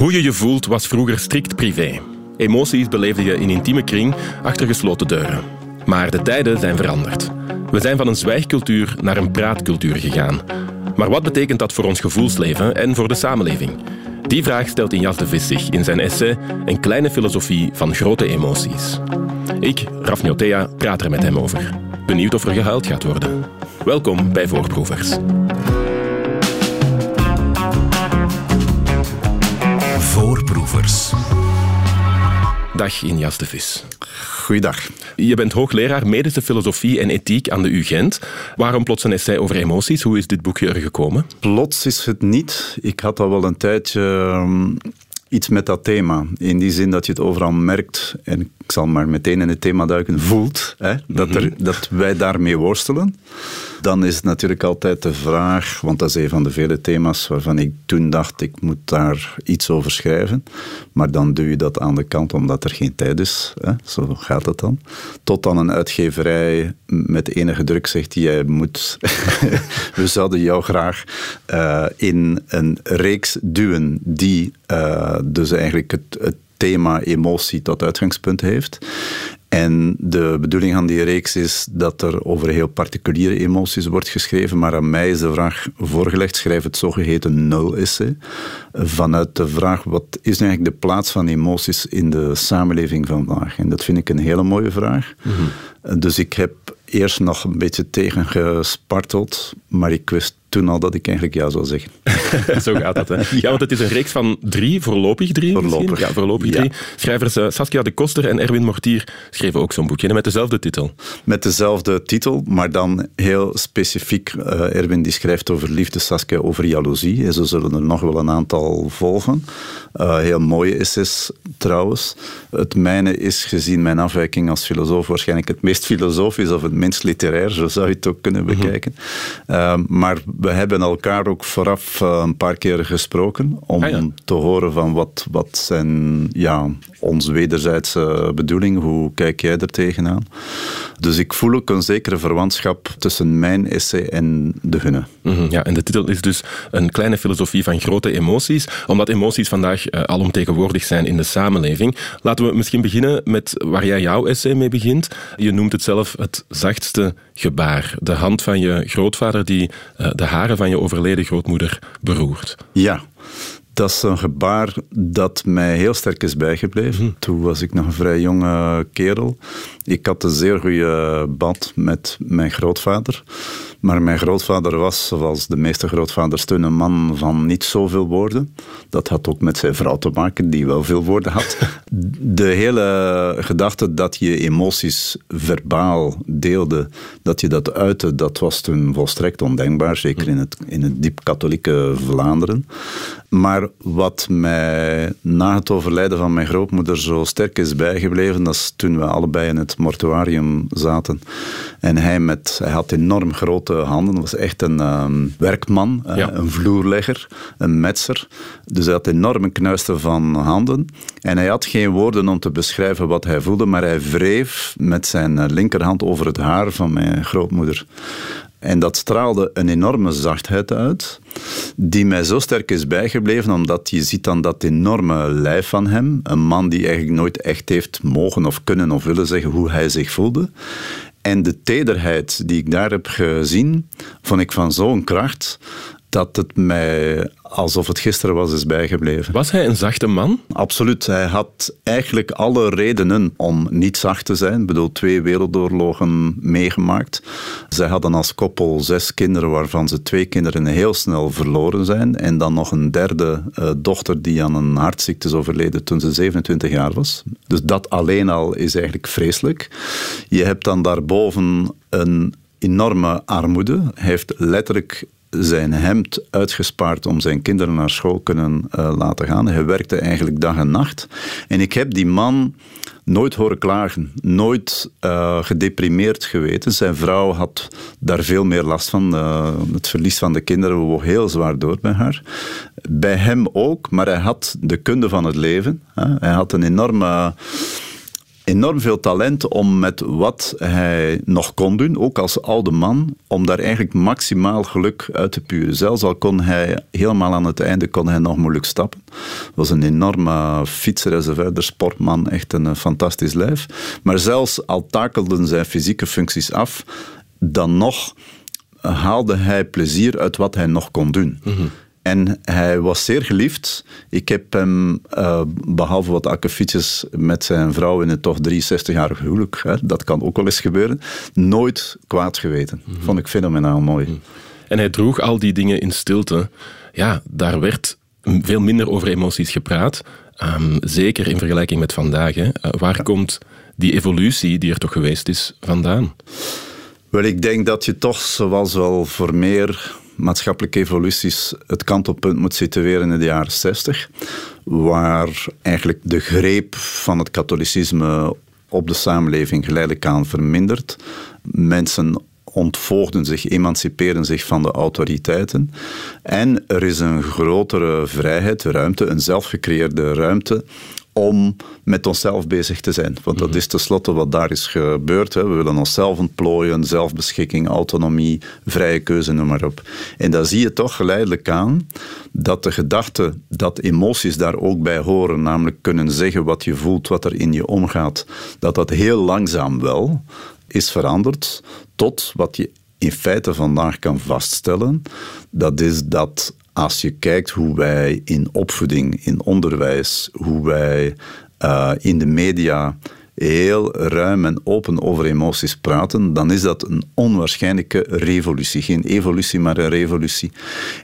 Hoe je je voelt was vroeger strikt privé. Emoties beleefde je in intieme kring achter gesloten deuren. Maar de tijden zijn veranderd. We zijn van een zwijgcultuur naar een praatcultuur gegaan. Maar wat betekent dat voor ons gevoelsleven en voor de samenleving? Die vraag stelt Injas de Vis zich in zijn essay Een kleine filosofie van grote emoties. Ik, Raf Njotea, praat er met hem over. Benieuwd of er gehuild gaat worden. Welkom bij Voorproevers. Voorproevers. Dag Injas de Vis. Goeiedag. Je bent hoogleraar medische filosofie en ethiek aan de UGent. Waarom plots een essay over emoties? Hoe is dit boekje er gekomen? Plots is het niet. Ik had al wel een tijdje um, iets met dat thema. In die zin dat je het overal merkt, en ik zal maar meteen in het thema duiken, voelt hè, dat, er, dat wij daarmee worstelen. Dan is het natuurlijk altijd de vraag, want dat is een van de vele thema's waarvan ik toen dacht, ik moet daar iets over schrijven. Maar dan doe je dat aan de kant omdat er geen tijd is. Hè? Zo gaat het dan. Tot dan een uitgeverij met enige druk zegt, jij moet, we zouden jou graag uh, in een reeks duwen die uh, dus eigenlijk het, het thema emotie tot uitgangspunt heeft. En de bedoeling van die reeks is dat er over heel particuliere emoties wordt geschreven, maar aan mij is de vraag voorgelegd, schrijf het zogeheten nul-essay, vanuit de vraag wat is eigenlijk de plaats van emoties in de samenleving vandaag? En dat vind ik een hele mooie vraag. Mm -hmm. Dus ik heb eerst nog een beetje tegengesparteld, maar ik wist toen al dat ik eigenlijk ja zou zeggen. Zo gaat dat, hè? Ja, want het is een reeks van drie, voorlopig drie Voorlopig. Ja, voorlopig ja. drie. Schrijvers uh, Saskia de Koster en Erwin Mortier schreven ook zo'n boekje met dezelfde titel. Met dezelfde titel, maar dan heel specifiek. Uh, Erwin die schrijft over liefde, Saskia over jaloezie. En zo zullen er nog wel een aantal volgen. Uh, heel mooie essays trouwens. Het mijne is gezien mijn afwijking als filosoof waarschijnlijk het meest filosofisch of het minst literair, zo zou je het ook kunnen bekijken. Mm -hmm. maar we hebben elkaar ook vooraf uh, een paar keer gesproken om ah, ja. te horen van wat, wat zijn ja, onze wederzijdse bedoeling, hoe kijk jij er tegenaan? Dus ik voel ook een zekere verwantschap tussen mijn essay en de hunne. Mm -hmm, ja, en de titel is dus een kleine filosofie van grote emoties, omdat emoties vandaag uh, alomtegenwoordig zijn in de samenleving. Laten we misschien beginnen met waar jij jouw essay mee begint. Je noemt het zelf het zachtste gebaar. De hand van je grootvader die uh, de haren van je overleden grootmoeder beroert. Ja, dat is een gebaar dat mij heel sterk is bijgebleven. Mm. Toen was ik nog een vrij jonge kerel. Ik had een zeer goede band met mijn grootvader. Maar mijn grootvader was, zoals de meeste grootvaders een man van niet zoveel woorden. Dat had ook met zijn vrouw te maken, die wel veel woorden had. De hele gedachte dat je emoties verbaal deelde, dat je dat uitte, dat was toen volstrekt ondenkbaar. Zeker in het, in het diep katholieke Vlaanderen. Maar wat mij na het overlijden van mijn grootmoeder zo sterk is bijgebleven, dat is toen we allebei in het mortuarium zaten. En hij, met, hij had enorm grote handen, was echt een um, werkman, ja. een vloerlegger, een metser. Dus hij had enorme knuisten van handen. En hij had geen woorden om te beschrijven wat hij voelde, maar hij wreef met zijn linkerhand over het haar van mijn grootmoeder. En dat straalde een enorme zachtheid uit, die mij zo sterk is bijgebleven, omdat je ziet dan dat enorme lijf van hem, een man die eigenlijk nooit echt heeft mogen of kunnen of willen zeggen hoe hij zich voelde. En de tederheid die ik daar heb gezien, vond ik van zo'n kracht dat het mij alsof het gisteren was is bijgebleven. Was hij een zachte man? Absoluut. Hij had eigenlijk alle redenen om niet zacht te zijn. Ik bedoel, twee wereldoorlogen meegemaakt. Zij hadden als koppel zes kinderen, waarvan ze twee kinderen heel snel verloren zijn. En dan nog een derde uh, dochter die aan een hartziekte is overleden toen ze 27 jaar was. Dus dat alleen al is eigenlijk vreselijk. Je hebt dan daarboven een enorme armoede. Hij heeft letterlijk zijn hemd uitgespaard om zijn kinderen naar school kunnen uh, laten gaan. Hij werkte eigenlijk dag en nacht. En ik heb die man nooit horen klagen, nooit uh, gedeprimeerd geweten. Zijn vrouw had daar veel meer last van. Uh, het verlies van de kinderen woog heel zwaar door bij haar. Bij hem ook, maar hij had de kunde van het leven. Hè. Hij had een enorme enorm veel talent om met wat hij nog kon doen, ook als oude man, om daar eigenlijk maximaal geluk uit te puren. Zelfs al kon hij helemaal aan het einde kon hij nog moeilijk stappen. Was een enorme fietsreserveur, sportman, echt een fantastisch lijf. Maar zelfs al takelden zijn fysieke functies af, dan nog haalde hij plezier uit wat hij nog kon doen. En hij was zeer geliefd. Ik heb hem, uh, behalve wat akkefietjes met zijn vrouw in het toch 63-jarig huwelijk, hè, dat kan ook wel eens gebeuren, nooit kwaad geweten. Mm Vond ik fenomenaal mooi. Mhm. En hij droeg al die dingen in stilte. Ja, daar werd veel minder over emoties gepraat. Um, zeker in vergelijking met vandaag. Hè. Uh, waar komt die evolutie die er toch geweest is vandaan? Wel, ik denk dat je toch, zoals wel voor meer maatschappelijke evoluties, het kantelpunt moet situeren in de jaren 60, waar eigenlijk de greep van het katholicisme op de samenleving geleidelijk aan vermindert. Mensen ontvoogden zich, emanciperen zich van de autoriteiten. En er is een grotere vrijheid, ruimte, een zelfgecreëerde ruimte om met onszelf bezig te zijn. Want dat mhm. is tenslotte wat daar is gebeurd. Hè. We willen onszelf ontplooien, zelfbeschikking, autonomie, vrije keuze, noem maar op. En dan zie je toch geleidelijk aan dat de gedachte dat emoties daar ook bij horen, namelijk kunnen zeggen wat je voelt, wat er in je omgaat, dat dat heel langzaam wel is veranderd tot wat je in feite vandaag kan vaststellen. Dat is dat als je kijkt hoe wij in opvoeding, in onderwijs, hoe wij uh, in de media heel ruim en open over emoties praten, dan is dat een onwaarschijnlijke revolutie. Geen evolutie, maar een revolutie.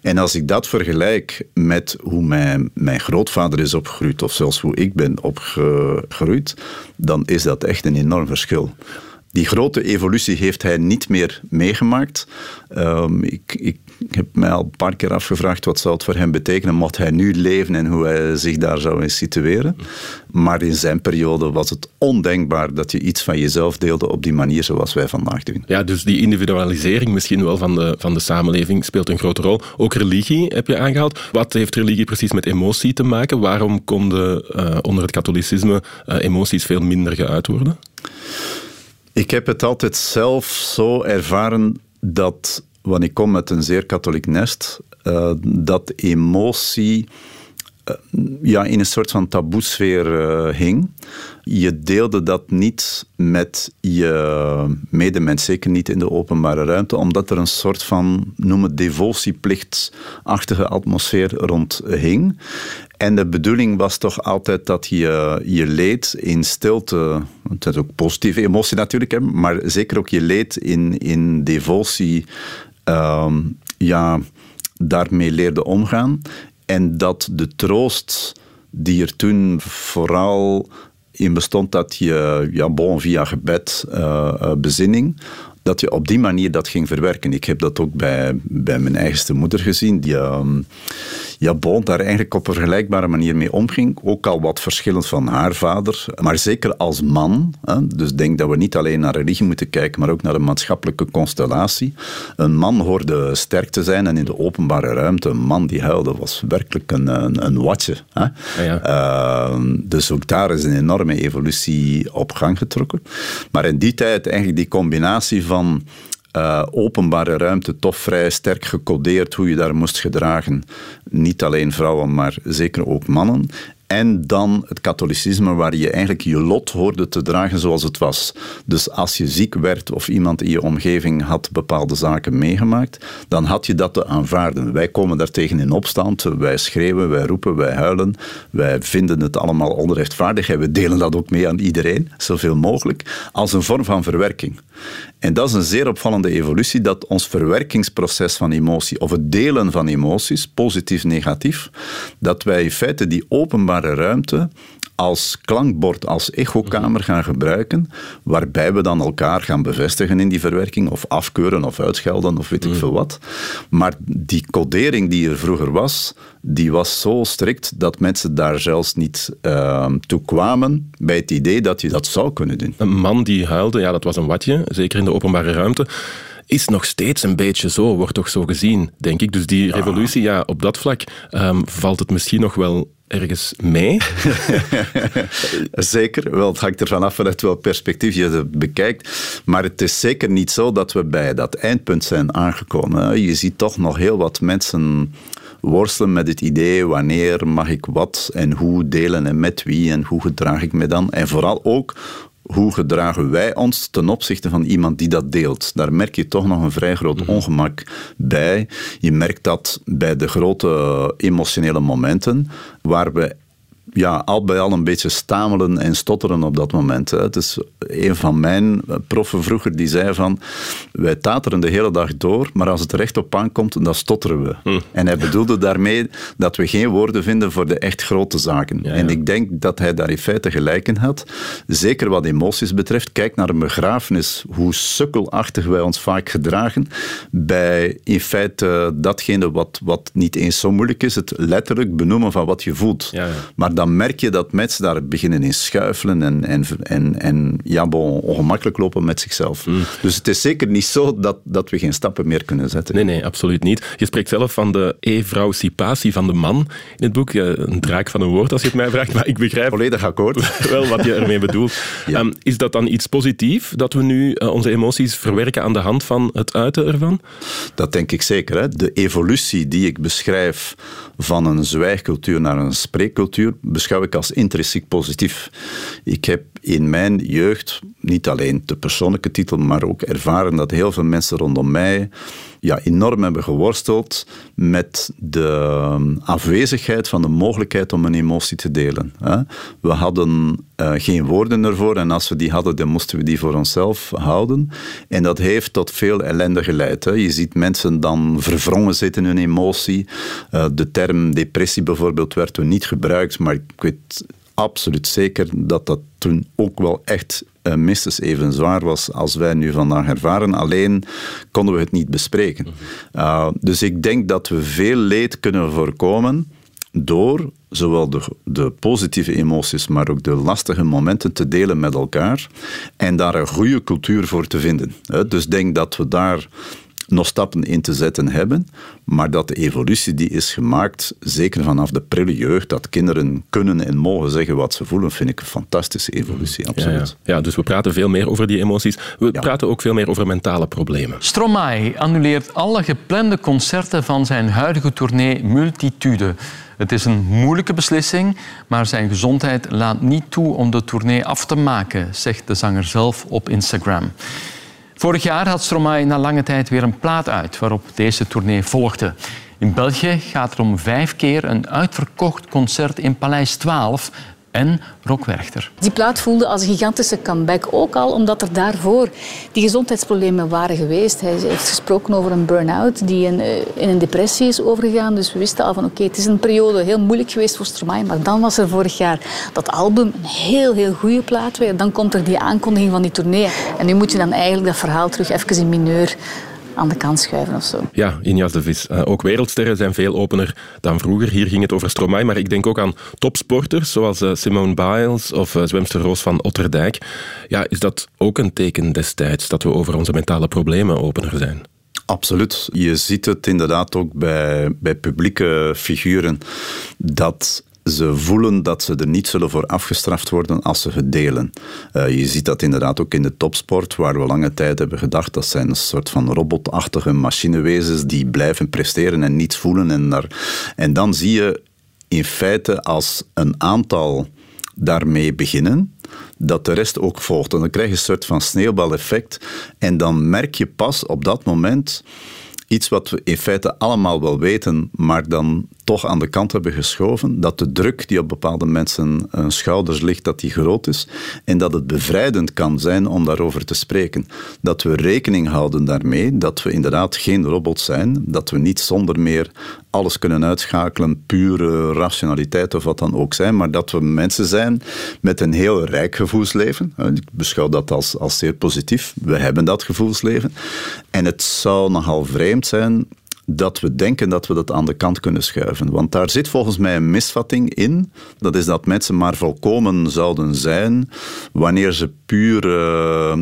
En als ik dat vergelijk met hoe mijn, mijn grootvader is opgegroeid, of zelfs hoe ik ben opgegroeid, dan is dat echt een enorm verschil. Die grote evolutie heeft hij niet meer meegemaakt. Um, ik, ik ik heb mij al een paar keer afgevraagd wat zou het voor hem betekenen mocht hij nu leven en hoe hij zich daar zou in situeren. Maar in zijn periode was het ondenkbaar dat je iets van jezelf deelde op die manier zoals wij vandaag doen. Ja, dus die individualisering misschien wel van de, van de samenleving speelt een grote rol. Ook religie heb je aangehaald. Wat heeft religie precies met emotie te maken? Waarom konden uh, onder het katholicisme uh, emoties veel minder geuit worden? Ik heb het altijd zelf zo ervaren dat want ik kom uit een zeer katholiek nest, uh, dat emotie uh, ja, in een soort van taboesfeer uh, hing. Je deelde dat niet met je medemens, zeker niet in de openbare ruimte, omdat er een soort van, noem het devotieplichtachtige atmosfeer rond hing. En de bedoeling was toch altijd dat je je leed in stilte, het is ook positieve emotie natuurlijk, maar zeker ook je leed in, in devotie Ehm, ja, daarmee leerde omgaan. En dat de troost die er toen vooral in bestond, dat je ja, bon, via gebed, uh, bezinning, dat je op die manier dat ging verwerken. Ik heb dat ook bij, bij mijn eigenste moeder gezien, die um, ja, bon, daar eigenlijk op een vergelijkbare manier mee omging. Ook al wat verschillend van haar vader, maar zeker als man. Hè, dus denk dat we niet alleen naar religie moeten kijken, maar ook naar de maatschappelijke constellatie. Een man hoorde sterk te zijn en in de openbare ruimte, een man die huilde, was werkelijk een, een, een watje. Hè. Ja, uh, dus ook daar is een enorme evolutie op gang getrokken. Maar in die tijd eigenlijk die combinatie van van uh, openbare ruimte toch vrij sterk gecodeerd hoe je daar moest gedragen. Niet alleen vrouwen, maar zeker ook mannen. En dan het katholicisme, waar je eigenlijk je lot hoorde te dragen zoals het was. Dus als je ziek werd of iemand in je omgeving had bepaalde zaken meegemaakt, dan had je dat te aanvaarden. Wij komen daartegen in opstand. Wij schreeuwen, wij roepen, wij huilen. Wij vinden het allemaal onrechtvaardig en we delen dat ook mee aan iedereen, zoveel mogelijk, als een vorm van verwerking. En dat is een zeer opvallende evolutie, dat ons verwerkingsproces van emotie, of het delen van emoties, positief, negatief, dat wij in feite die openbare ruimte als klankbord, als echokamer gaan gebruiken, waarbij we dan elkaar gaan bevestigen in die verwerking, of afkeuren of uitschelden of weet ik mm. veel wat. Maar die codering die er vroeger was, die was zo strikt dat mensen daar zelfs niet uh, toe kwamen bij het idee dat je dat zou kunnen doen. Een man die huilde, ja, dat was een watje, zeker in de openbare ruimte is nog steeds een beetje zo, wordt toch zo gezien, denk ik. Dus die revolutie, ja, op dat vlak um, valt het misschien nog wel ergens mee? zeker. Wel, het hangt ervan af vanuit welk perspectief je het bekijkt. Maar het is zeker niet zo dat we bij dat eindpunt zijn aangekomen. Je ziet toch nog heel wat mensen worstelen met het idee wanneer mag ik wat en hoe delen en met wie en hoe gedraag ik me dan. En vooral ook hoe gedragen wij ons ten opzichte van iemand die dat deelt? Daar merk je toch nog een vrij groot mhm. ongemak bij. Je merkt dat bij de grote emotionele momenten, waar we ja, al bij al een beetje stamelen en stotteren op dat moment. Het is een van mijn proffen vroeger die zei van wij tateren de hele dag door, maar als het recht op aankomt, dan stotteren we. Hm. En hij bedoelde daarmee dat we geen woorden vinden voor de echt grote zaken. En ik denk dat hij daar in feite gelijk in had. Zeker wat emoties betreft. Kijk naar een begrafenis, hoe sukkelachtig wij ons vaak gedragen bij in feite datgene wat, wat niet eens zo moeilijk is, het letterlijk benoemen van wat je voelt. Maar dan merk je dat mensen daar beginnen in schuifelen en, en, en, en ja, bon, ongemakkelijk lopen met zichzelf. Mm. Dus het is zeker niet zo dat, dat we geen stappen meer kunnen zetten. Nee, nee, absoluut niet. Je spreekt zelf van de e-vrouwcipatie van de man in het boek. Een draak van een woord als je het mij vraagt, maar ik begrijp... Volledig akkoord. wel wat je ermee bedoelt. Ehm, is dat dan iets positiefs, dat we nu eh, onze emoties verwerken aan de hand van het uiten ervan? Dat denk ik zeker. Hè. De evolutie die ik beschrijf van een zwijgcultuur naar een spreekcultuur beschouw ik als intrinsiek positief. Ik heb in mijn jeugd niet alleen de persoonlijke titel, maar ook ervaren dat heel veel mensen rondom mij ja, enorm hebben geworsteld met de ehm, afwezigheid van de mogelijkheid om een emotie te delen. We hadden eh, geen woorden ervoor en als we die hadden, dan moesten we die voor onszelf houden. En dat heeft tot veel ellende geleid. Je ziet mensen dan verwrongen zitten in hun emotie. Eh, de term depressie bijvoorbeeld werd toen niet gebruikt, maar ik weet absoluut zeker dat dat toen ook wel echt uh, minstens even zwaar was als wij nu vandaag ervaren. Alleen konden we het niet bespreken. Mhm. Uh, dus ik denk dat we veel leed kunnen voorkomen door zowel de, de, positieve emoties, maar ook de lastige momenten te delen met elkaar en daar een goede cultuur voor te vinden. Dus denk dat we daar nog stappen in te zetten hebben, maar dat de evolutie die is gemaakt, zeker vanaf de prille jeugd, dat kinderen kunnen en mogen zeggen wat ze voelen, vind ik een fantastische evolutie, absoluut. Ja, ja. dus we praten veel meer over die emoties. We praten ook veel meer over mentale problemen. Stromae annuleert alle geplande concerten van zijn huidige tournee Multitude. Het is een moeilijke beslissing, maar zijn gezondheid laat niet toe om de tournee af te maken, zegt de zanger zelf op Instagram. Vorig jaar had Stromae na lange tijd weer een plaat uit waarop deze tournee volgde. In België gaat er om vijf keer een uitverkocht concert in Paleis 12 en Rockwerchter. Die plaat voelde als een gigantische comeback. Ook al omdat er daarvoor die gezondheidsproblemen waren geweest. Hij heeft gesproken over een burn-out die in, eh, in, een depressie is overgegaan. Dus we wisten al van oké, het is een periode heel moeilijk geweest voor Stromae. Maar dan was er vorig jaar dat album een heel, heel goede plaat weer. Dan komt er die aankondiging van die tournee. En nu moet je dan eigenlijk dat verhaal terug even in mineur aan de kant schuiven of zo. Ja, Injas de Vis. Uh, ook wereldsterren zijn veel opener dan vroeger. Hier ging het over Stromae, maar ik denk ook aan topsporters zoals uh, Simone Biles of uh, zwemster Roos van Otterdijk. Ja, is dat ook een teken destijds dat we over onze mentale problemen opener zijn? Absoluut. Je ziet het inderdaad ook bij, bij publieke figuren dat ze voelen dat ze er niet zullen voor afgestraft worden als ze het delen. Uh, je ziet dat inderdaad ook in de topsport, waar we lange tijd hebben gedacht dat zijn een soort van robotachtige machinewezens die blijven presteren en niets voelen. En, en dan zie je in feite als een aantal daarmee beginnen, dat de rest ook volgt. En dan krijg je een soort van sneeuwbaleffect. En dan merk je pas op dat moment iets wat we in feite allemaal wel weten, maar dan toch aan de kant hebben geschoven, dat de druk die op bepaalde mensen hun schouders ligt, dat die groot is en dat het bevrijdend kan zijn om daarover te spreken. Dat we rekening houden daarmee, dat we inderdaad geen robot zijn, dat we niet zonder meer alles kunnen uitschakelen, pure rationaliteit of wat dan ook zijn, maar dat we mensen zijn met een heel rijk gevoelsleven. Ik beschouw dat als, als zeer positief. We hebben dat gevoelsleven. En het zou nogal vreemd zijn dat we denken dat we dat aan de kant kunnen schuiven. Want daar zit volgens mij een misvatting in. Dat is dat mensen maar volkomen zouden zijn wanneer ze puur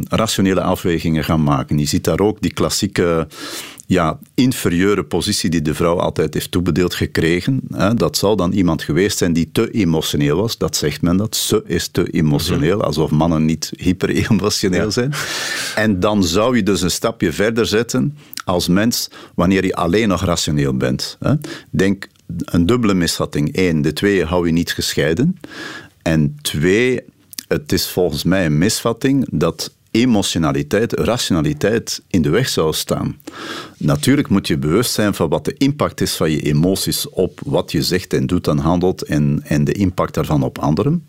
rationele afwegingen gaan maken. Je ziet daar ook die klassieke ja, inferieure positie die de vrouw altijd heeft toebedeeld gekregen. Hè, dat zal dan iemand geweest zijn die te emotioneel was. Dat zegt men dat. Ze is te emotioneel, mhm. alsof mannen niet hyper-emotioneel zijn. En dan zou je dus een stapje verder zetten als mens wanneer je alleen nog rationeel bent. Hè. Denk een dubbele misvatting. Eén, de twee hou je niet gescheiden. En twee, het is volgens mij een misvatting dat emotionaliteit, rationaliteit in de weg zou staan. Natuurlijk moet je bewust zijn van wat de impact is van je emoties op wat je zegt en doet en handelt en, en de impact daarvan op anderen.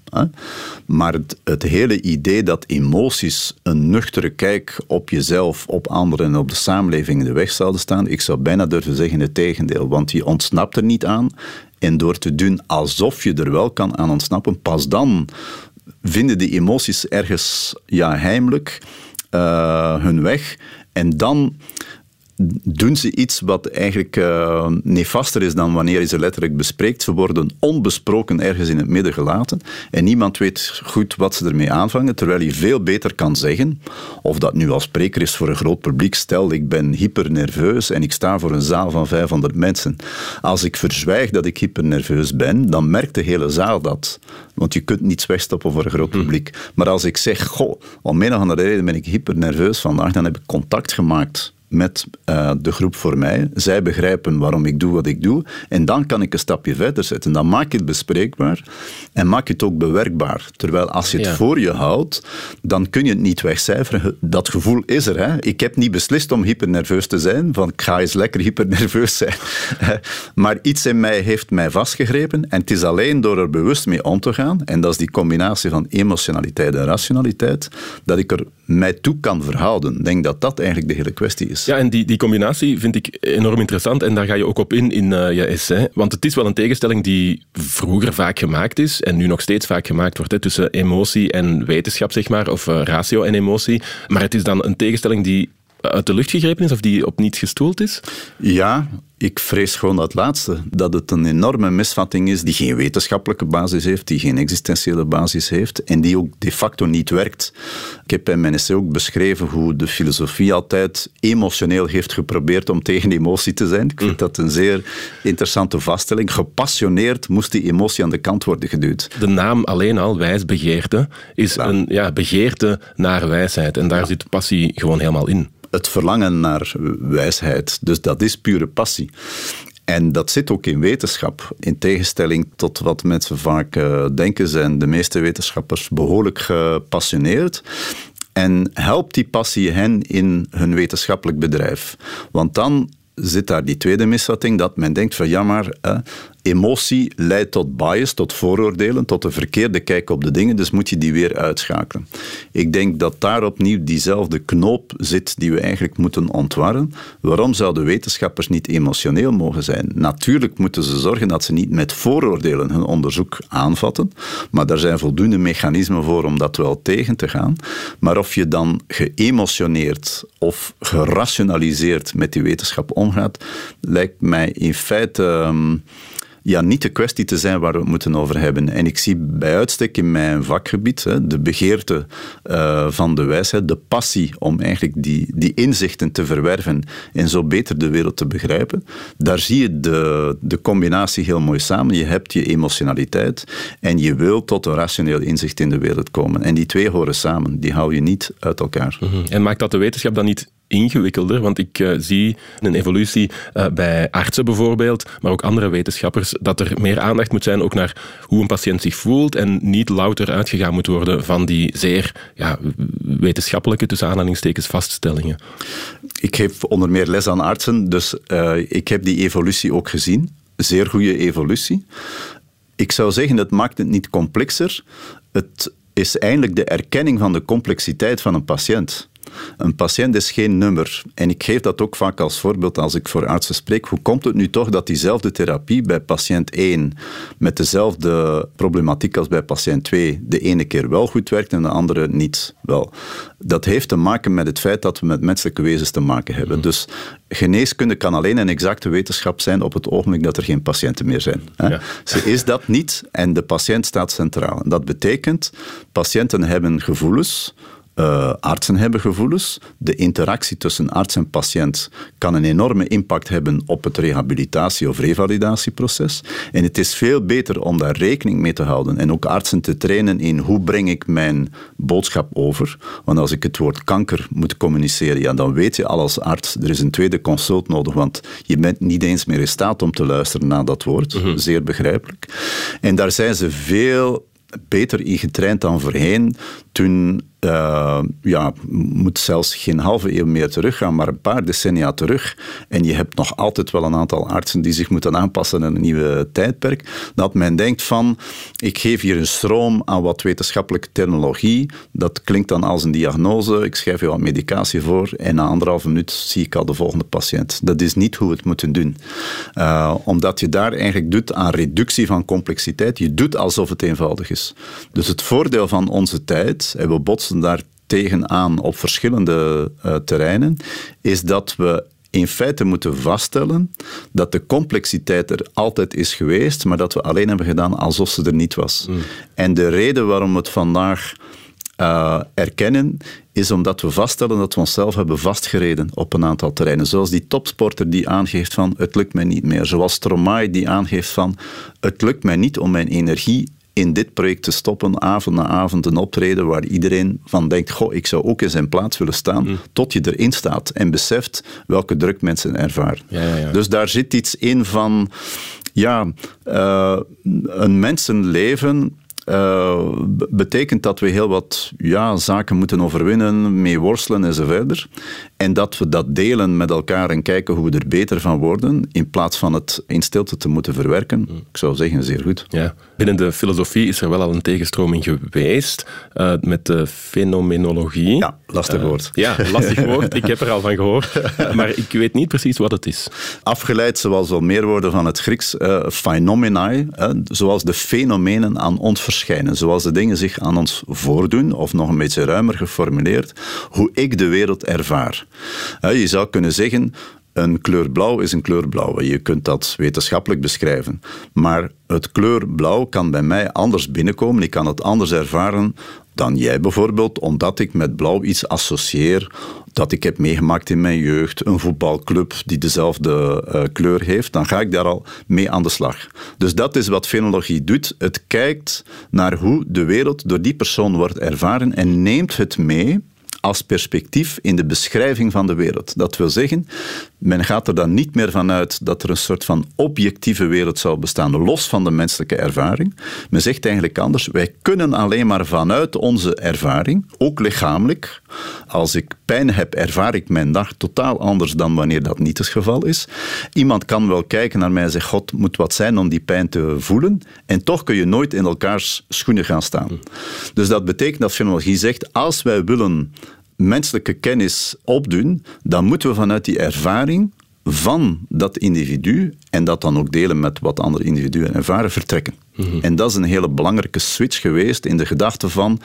Maar het, het, hele idee dat emoties een nuchtere kijk op jezelf, op anderen en op de samenleving in de weg zouden staan, ik zou bijna durven zeggen het tegendeel, want je ontsnapt er niet aan en door te doen alsof je er wel kan aan ontsnappen, pas dan vinden die emoties ergens ja, heimelijk uh, hun weg. En dan doen ze iets wat eigenlijk uh, nefaster is dan wanneer je ze letterlijk bespreekt. Ze worden onbesproken ergens in het midden gelaten en niemand weet goed wat ze ermee aanvangen, terwijl je veel beter kan zeggen, of dat nu als spreker is voor een groot publiek, stel ik ben hypernerveus en ik sta voor een zaal van 500 mensen. Als ik verzwijg dat ik hypernerveus ben, dan merkt de hele zaal dat. Want je kunt niets wegstoppen voor een groot hm. publiek. Maar als ik zeg, goh, om een of andere reden ben ik hypernerveus vandaag, dan heb ik contact gemaakt met uh, de groep voor mij. Zij begrijpen waarom ik doe wat ik doe. En dan kan ik een stapje verder zetten. Dan maak je het bespreekbaar en maak je het ook bewerkbaar. Terwijl als je het voor je houdt, dan kun je het niet wegcijferen. Dat gevoel is er. Hè? Ik heb niet beslist om hypernerveus te zijn, van ik ga eens lekker hypernerveus zijn. maar iets in mij heeft mij vastgegrepen en het is alleen door er bewust mee om te gaan, en dat is die combinatie van emotionaliteit en rationaliteit, dat ik er mij toe kan verhouden. Ik denk dat dat eigenlijk de hele kwestie is. Ja, en die, die combinatie vind ik enorm interessant en daar ga je ook op in in uh, je essay. Want het is wel een tegenstelling die vroeger vaak gemaakt is en nu nog steeds vaak gemaakt wordt hè, tussen emotie en wetenschap, zeg maar, of uh, ratio en emotie. Maar het is dan een tegenstelling die uit de lucht gegrepen is of die op niets gestoeld is? Ja, ik vrees gewoon dat laatste. Dat het een enorme misvatting is die geen wetenschappelijke basis heeft, die geen existentiële basis heeft en die ook de facto niet werkt. Ik heb in mijn essay ook beschreven hoe de filosofie altijd emotioneel heeft geprobeerd om tegen emotie te zijn. Ik vind hm. dat een zeer interessante vaststelling. Gepassioneerd moest die emotie aan de kant worden geduwd. De naam alleen al, wijsbegeerte, is een ja, begeerte naar wijsheid. En daar zit passie gewoon helemaal in het verlangen naar wijsheid. Dus dat is pure passie. En dat zit ook in wetenschap. In tegenstelling tot wat mensen vaak uh, denken, zijn de meeste wetenschappers behoorlijk gepassioneerd. En helpt die passie hen in hun wetenschappelijk bedrijf? Want dan zit daar die tweede misvatting, dat men denkt van ja maar, emotie leidt tot bias, tot vooroordelen, tot een verkeerde kijk op de dingen, dus moet je die weer uitschakelen. Ik denk dat daar opnieuw diezelfde knoop zit die we eigenlijk moeten ontwarren. Waarom zouden wetenschappers niet emotioneel mogen zijn? Natuurlijk moeten ze zorgen dat ze niet met vooroordelen hun onderzoek aanvatten, maar daar zijn voldoende mechanismen voor om dat wel tegen te gaan. Maar of je dan geëmotioneerd of gerationaliseerd met die wetenschap omgaat, lijkt mij in feite... Ehm, ja, niet de kwestie te zijn waar we het moeten over hebben. En ik zie bij uitstek in mijn vakgebied hè, de begeerte uh, van de wijsheid, de passie om eigenlijk die, die inzichten te verwerven en zo beter de wereld te begrijpen. Daar zie je de, de combinatie heel mooi samen. Je hebt je emotionaliteit en je wil tot een rationeel inzicht in de wereld komen. En die twee horen samen, die hou je niet uit elkaar. Mm En maakt dat de wetenschap dan niet ingewikkelder, want ik uh, zie een evolutie uh, bij artsen bijvoorbeeld, maar ook andere wetenschappers, dat er meer aandacht moet zijn ook naar hoe een patiënt zich voelt en niet louter uitgegaan moet worden van die zeer ja, wetenschappelijke, tussen aanhalingstekens, vaststellingen. Ik geef onder meer les aan artsen, dus uh, ik heb die evolutie ook gezien. Zeer goede evolutie. Ik zou zeggen, het maakt het niet complexer. Het is eindelijk de erkenning van de complexiteit van een patiënt. Een patiënt is geen nummer. En ik geef dat ook vaak als voorbeeld als ik voor artsen spreek. Hoe komt het nu toch dat diezelfde therapie bij patiënt 1 met dezelfde problematiek als bij patiënt 2 de ene keer wel goed werkt en de andere niet? Wel, dat heeft te maken met het feit dat we met menselijke wezens te maken hebben. Dus geneeskunde kan alleen een exacte wetenschap zijn op het ogenblik dat er geen patiënten meer zijn. Hè? Ze is dat niet en de patiënt staat centraal. Dat betekent, patiënten hebben gevoelens, Uh, artsen hebben gevoelens. De interactie tussen arts en patiënt kan een enorme impact hebben op het rehabilitatie- of revalidatieproces. En het is veel beter om daar rekening mee te houden en ook artsen te trainen in hoe breng ik mijn boodschap over. Want als ik het woord kanker moet communiceren, ja, dan weet je al als arts, er is een tweede consult nodig, want je bent niet eens meer in staat om te luisteren naar dat woord. Mhm. Zeer begrijpelijk. En daar zijn ze veel beter in getraind dan voorheen. Toen uh, ja, moet zelfs geen halve eeuw meer teruggaan, maar een paar decennia terug. En je hebt nog altijd wel een aantal artsen die zich moeten aanpassen aan een nieuwe tijdperk. Dat men denkt van, ik geef hier een stroom aan wat wetenschappelijke terminologie. Dat klinkt dan als een diagnose. Ik schrijf je wat medicatie voor en na anderhalve minuut zie ik al de volgende patiënt. Dat is niet hoe we het moeten doen. Uh, omdat je daar eigenlijk doet aan reductie van complexiteit. Je doet alsof het eenvoudig is. Dus het voordeel van onze tijd, en we botsen daar tegenaan op verschillende uh, terreinen, is dat we in feite moeten vaststellen dat de complexiteit er altijd is geweest, maar dat we alleen hebben gedaan alsof ze er niet was. Mm. En de reden waarom we het vandaag uh, erkennen, is omdat we vaststellen dat we onszelf hebben vastgereden op een aantal terreinen. Zoals die topsporter die aangeeft van het lukt mij niet meer. Zoals Stromae die aangeeft van het lukt mij niet om mijn energie in dit project te stoppen, avond na avond een optreden waar iedereen van denkt, goh, ik zou ook in zijn plaats willen staan, mm. tot je erin staat en beseft welke druk mensen ervaren. Ja, ja, ja. Dus daar zit iets in van, ja, uh, een mensenleven uh, betekent dat we heel wat ja, zaken moeten overwinnen, mee worstelen enzovoort. En dat we dat delen met elkaar en kijken hoe we er beter van worden, in plaats van het in stilte te moeten verwerken. Mm. Ik zou zeggen, zeer goed. Ja. Binnen de filosofie is er wel al een tegenstroming geweest uh, met de fenomenologie. Ja, lastig eh, woord. ja, lastig woord. Ik heb er al van gehoord. Maar ik weet niet precies wat het is. Afgeleid, zoals wel meer woorden van het Grieks, phenomenae, zoals de fenomenen aan ons verschijnen. Zoals de dingen zich aan ons voordoen, of nog een beetje ruimer geformuleerd, hoe ik de wereld ervaar. Je zou kunnen zeggen, een kleur blauw is een kleur blauw. Je kunt dat wetenschappelijk beschrijven. Maar het kleur blauw kan bij mij anders binnenkomen. Ik kan het anders ervaren dan jij bijvoorbeeld, omdat ik met blauw iets associeer dat ik heb meegemaakt in mijn jeugd, een voetbalclub die dezelfde uh, kleur heeft, dan ga ik daar al mee aan de slag. Dus dat is wat fenologie doet. Het kijkt naar hoe de wereld door die persoon wordt ervaren en neemt het mee als perspectief in de beschrijving van de wereld. Dat wil zeggen, men gaat er dan niet meer vanuit dat er een soort van objectieve wereld zou bestaan, los van de menselijke ervaring. Men zegt eigenlijk anders, wij kunnen alleen maar vanuit onze ervaring, ook lichamelijk, als ik pijn heb, ervaar ik mijn dag totaal anders dan wanneer dat niet het geval is. Iemand kan wel kijken naar mij en zeggen, God moet wat zijn om die pijn te voelen, en toch kun je nooit in elkaars schoenen gaan staan. Dus dat betekent dat fenologie zegt, als wij willen menselijke kennis opdoen, dan moeten we vanuit die ervaring van dat individu en dat dan ook delen met wat andere individuen ervaren, vertrekken. Mhm. En dat is een hele belangrijke switch geweest in de gedachte van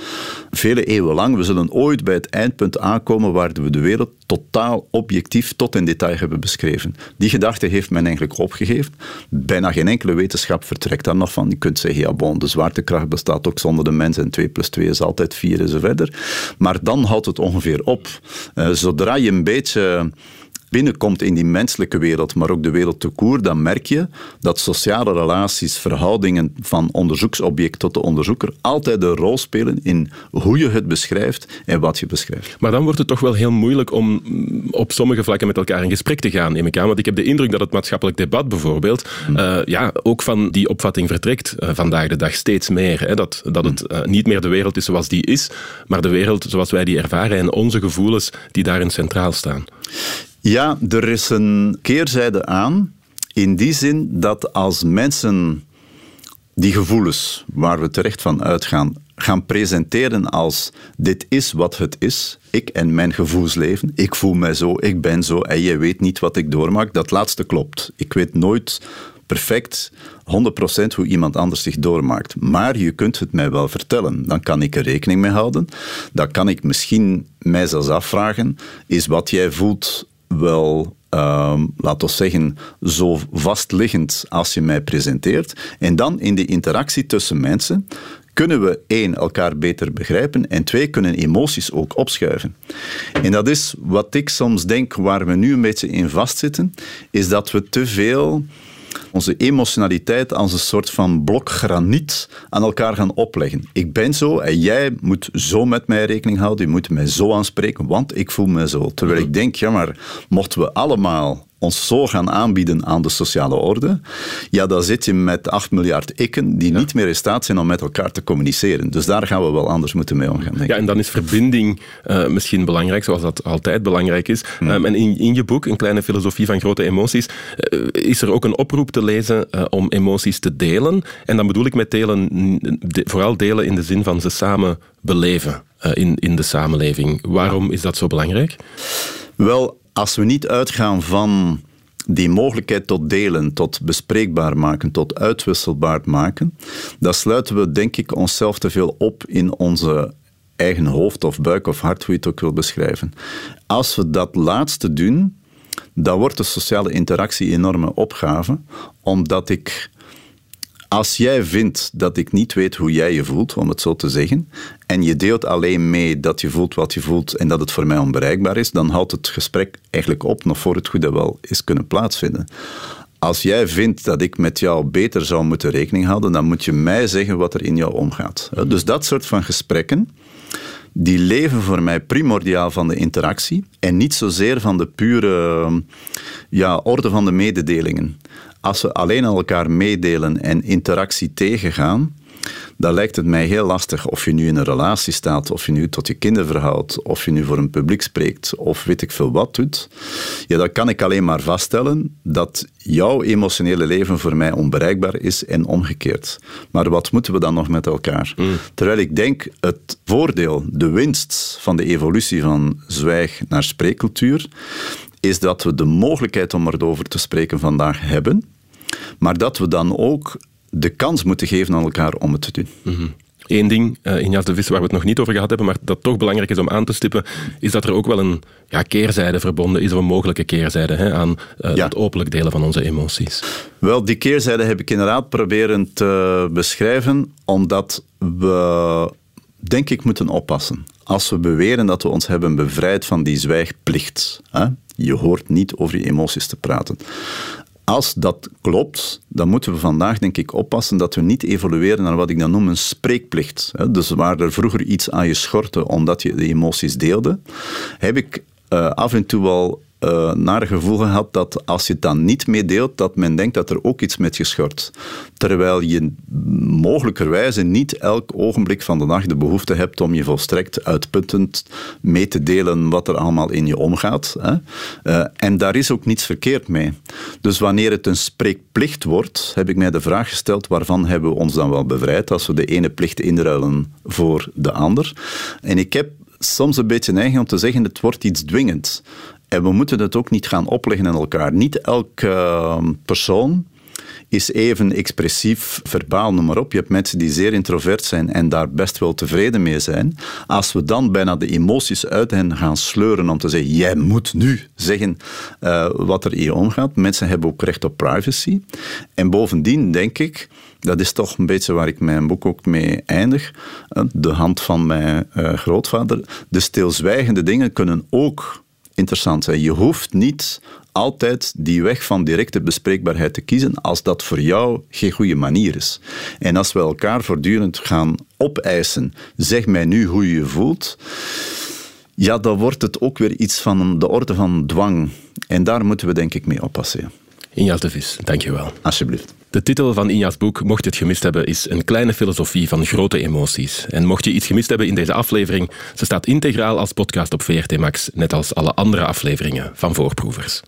vele eeuwen lang, we zullen ooit bij het eindpunt aankomen waar we de wereld totaal objectief tot in detail hebben beschreven. Die gedachte heeft men eigenlijk opgegeven. Bijna geen enkele wetenschap vertrekt daar nog van. Je kunt zeggen, ja bon, de zwaartekracht bestaat ook zonder de mens en 2 plus 2 is altijd 4 en zo verder. Maar dan houdt het ongeveer op. Uh, zodra je een beetje binnenkomt in die menselijke wereld, maar ook de wereld te koer, dan merk je dat sociale relaties, verhoudingen van onderzoeksobject tot de onderzoeker altijd een rol spelen in hoe je het beschrijft en wat je beschrijft. Maar dan wordt het toch wel heel moeilijk om op sommige vlakken met elkaar in gesprek te gaan, neem ik aan. Want ik heb de indruk dat het maatschappelijk debat bijvoorbeeld hmm. uh, ja, ook van die opvatting vertrekt uh, vandaag de dag steeds meer. Hè, dat, dat het uh, niet meer de wereld is zoals die is, maar de wereld zoals wij die ervaren en onze gevoelens die daarin centraal staan. Ja, er is een keerzijde aan. In die zin dat als mensen die gevoelens waar we terecht van uitgaan, gaan presenteren als dit is wat het is, ik en mijn gevoelsleven, ik voel mij zo, ik ben zo en jij weet niet wat ik doormaak, dat laatste klopt. Ik weet nooit perfect 100% hoe iemand anders zich doormaakt. Maar je kunt het mij wel vertellen. Dan kan ik er rekening mee houden. Dan kan ik misschien mij zelfs afvragen, is wat jij voelt wel, uh, laten we zeggen, zo vastliggend als je mij presenteert. En dan in de interactie tussen mensen kunnen we één, elkaar beter begrijpen en twee, kunnen emoties ook opschuiven. En dat is wat ik soms denk waar we nu een beetje in vastzitten, is dat we te veel onze emotionaliteit als een soort van blok graniet aan elkaar gaan opleggen. Ik ben zo en jij moet zo met mij rekening houden, je moet mij zo aanspreken, want ik voel me zo. Terwijl ik denk, ja maar, mochten we allemaal ons zo gaan aanbieden aan de sociale orde, ja, dan zit je met 8 miljard ikken die niet meer in staat zijn om met elkaar te communiceren. Dus daar gaan we wel anders moeten mee omgaan. Denk ik. Ja, en dan is verbinding uh, misschien belangrijk, zoals dat altijd belangrijk is. Hmm. Um, en in, in je boek, Een kleine filosofie van grote emoties, uh, is er ook een oproep te lezen uh, om emoties te delen. En dan bedoel ik met delen, de, vooral delen in de zin van ze samen beleven in, in de samenleving. Waarom is dat zo belangrijk? Wel, als we niet uitgaan van die mogelijkheid tot delen, tot bespreekbaar maken, tot uitwisselbaar maken, dan sluiten we, denk ik, onszelf te veel op in onze eigen hoofd of buik of hart, hoe je het ook wil beschrijven. Als we dat laatste doen, dan wordt de sociale interactie enorme opgave, omdat ik als jij vindt dat ik niet weet hoe jij je voelt, om het zo te zeggen, en je deelt alleen mee dat je voelt wat je voelt en dat het voor mij onbereikbaar is, dan houdt het gesprek eigenlijk op nog voor het goede wel is kunnen plaatsvinden. Als jij vindt dat ik met jou beter zou moeten rekening houden, dan moet je mij zeggen wat er in jou omgaat. Dus dat soort van gesprekken, die leven voor mij primordiaal van de interactie en niet zozeer van de pure ja, orde van de mededelingen. Als we alleen elkaar meedelen en interactie tegengaan, dan lijkt het mij heel lastig of je nu in een relatie staat, of je nu tot je kinderen verhoudt, of je nu voor een publiek spreekt, of weet ik veel wat doet. Ja, dan kan ik alleen maar vaststellen dat jouw emotionele leven voor mij onbereikbaar is en omgekeerd. Maar wat moeten we dan nog met elkaar? Mm. Terwijl ik denk, het voordeel, de winst van de evolutie van zwijg naar spreekcultuur, is dat we de mogelijkheid om erover te spreken vandaag hebben, maar dat we dan ook de kans moeten geven aan elkaar om het te doen. Mm Eén ding uh, in Jas de Vis waar we het nog niet over gehad hebben, maar dat toch belangrijk is om aan te stippen, is dat er ook wel een ja, keerzijde verbonden is, of een mogelijke keerzijde hè, aan uh, het openlijk delen van onze emoties. Wel, die keerzijde heb ik inderdaad proberen te beschrijven, omdat we, denk ik, moeten oppassen als we beweren dat we ons hebben bevrijd van die zwijgplicht. Hè? Je hoort niet over je emoties te praten. Als dat klopt, dan moeten we vandaag denk ik oppassen dat we niet evolueren naar wat ik dan noem een spreekplicht. Dus waar er vroeger iets aan je schortte omdat je de emoties deelde, heb ik uh, af en toe wel uh, naar gevoel gehad dat als je het dan niet meedeelt, dat men denkt dat er ook iets met je schort. Terwijl je mogelijkerwijze niet elk ogenblik van de dag de behoefte hebt om je volstrekt uitputtend mee te delen wat er allemaal in je omgaat. Hè. Uh, en daar is ook niets verkeerd mee. Dus wanneer het een spreekplicht wordt, heb ik mij de vraag gesteld waarvan hebben we ons dan wel bevrijd als we de ene plicht inruilen voor de ander. En ik heb soms een beetje neiging om te zeggen, het wordt iets dwingends. En we moeten het ook niet gaan opleggen aan elkaar. Niet elke ehm, persoon is even expressief, verbaal, noem maar op. Je hebt mensen die zeer introvert zijn en daar best wel tevreden mee zijn. Als we dan bijna de emoties uit hen gaan sleuren om te zeggen, jij moet nu zeggen uh, wat er je omgaat. Mensen hebben ook recht op privacy. En bovendien denk ik, dat is toch een beetje waar ik mijn boek ook mee eindig, eh, de hand van mijn uh, grootvader. De stilzwijgende dingen kunnen ook interessant zijn. Je hoeft niet altijd die weg van directe bespreekbaarheid te kiezen als dat voor jou geen goede manier is. En als we elkaar voortdurend gaan opeisen, zeg mij nu hoe je je voelt, ja, dan wordt het ook weer iets van de orde van dwang. En daar moeten we denk ik mee oppassen. Injas de Vis, dankjewel. Alsjeblieft. De titel van Inja's boek, mocht je het gemist hebben, is Een kleine filosofie van grote emoties. En mocht je iets gemist hebben in deze aflevering, ze staat integraal als podcast op VRT Max, net als alle andere afleveringen van Voorproevers.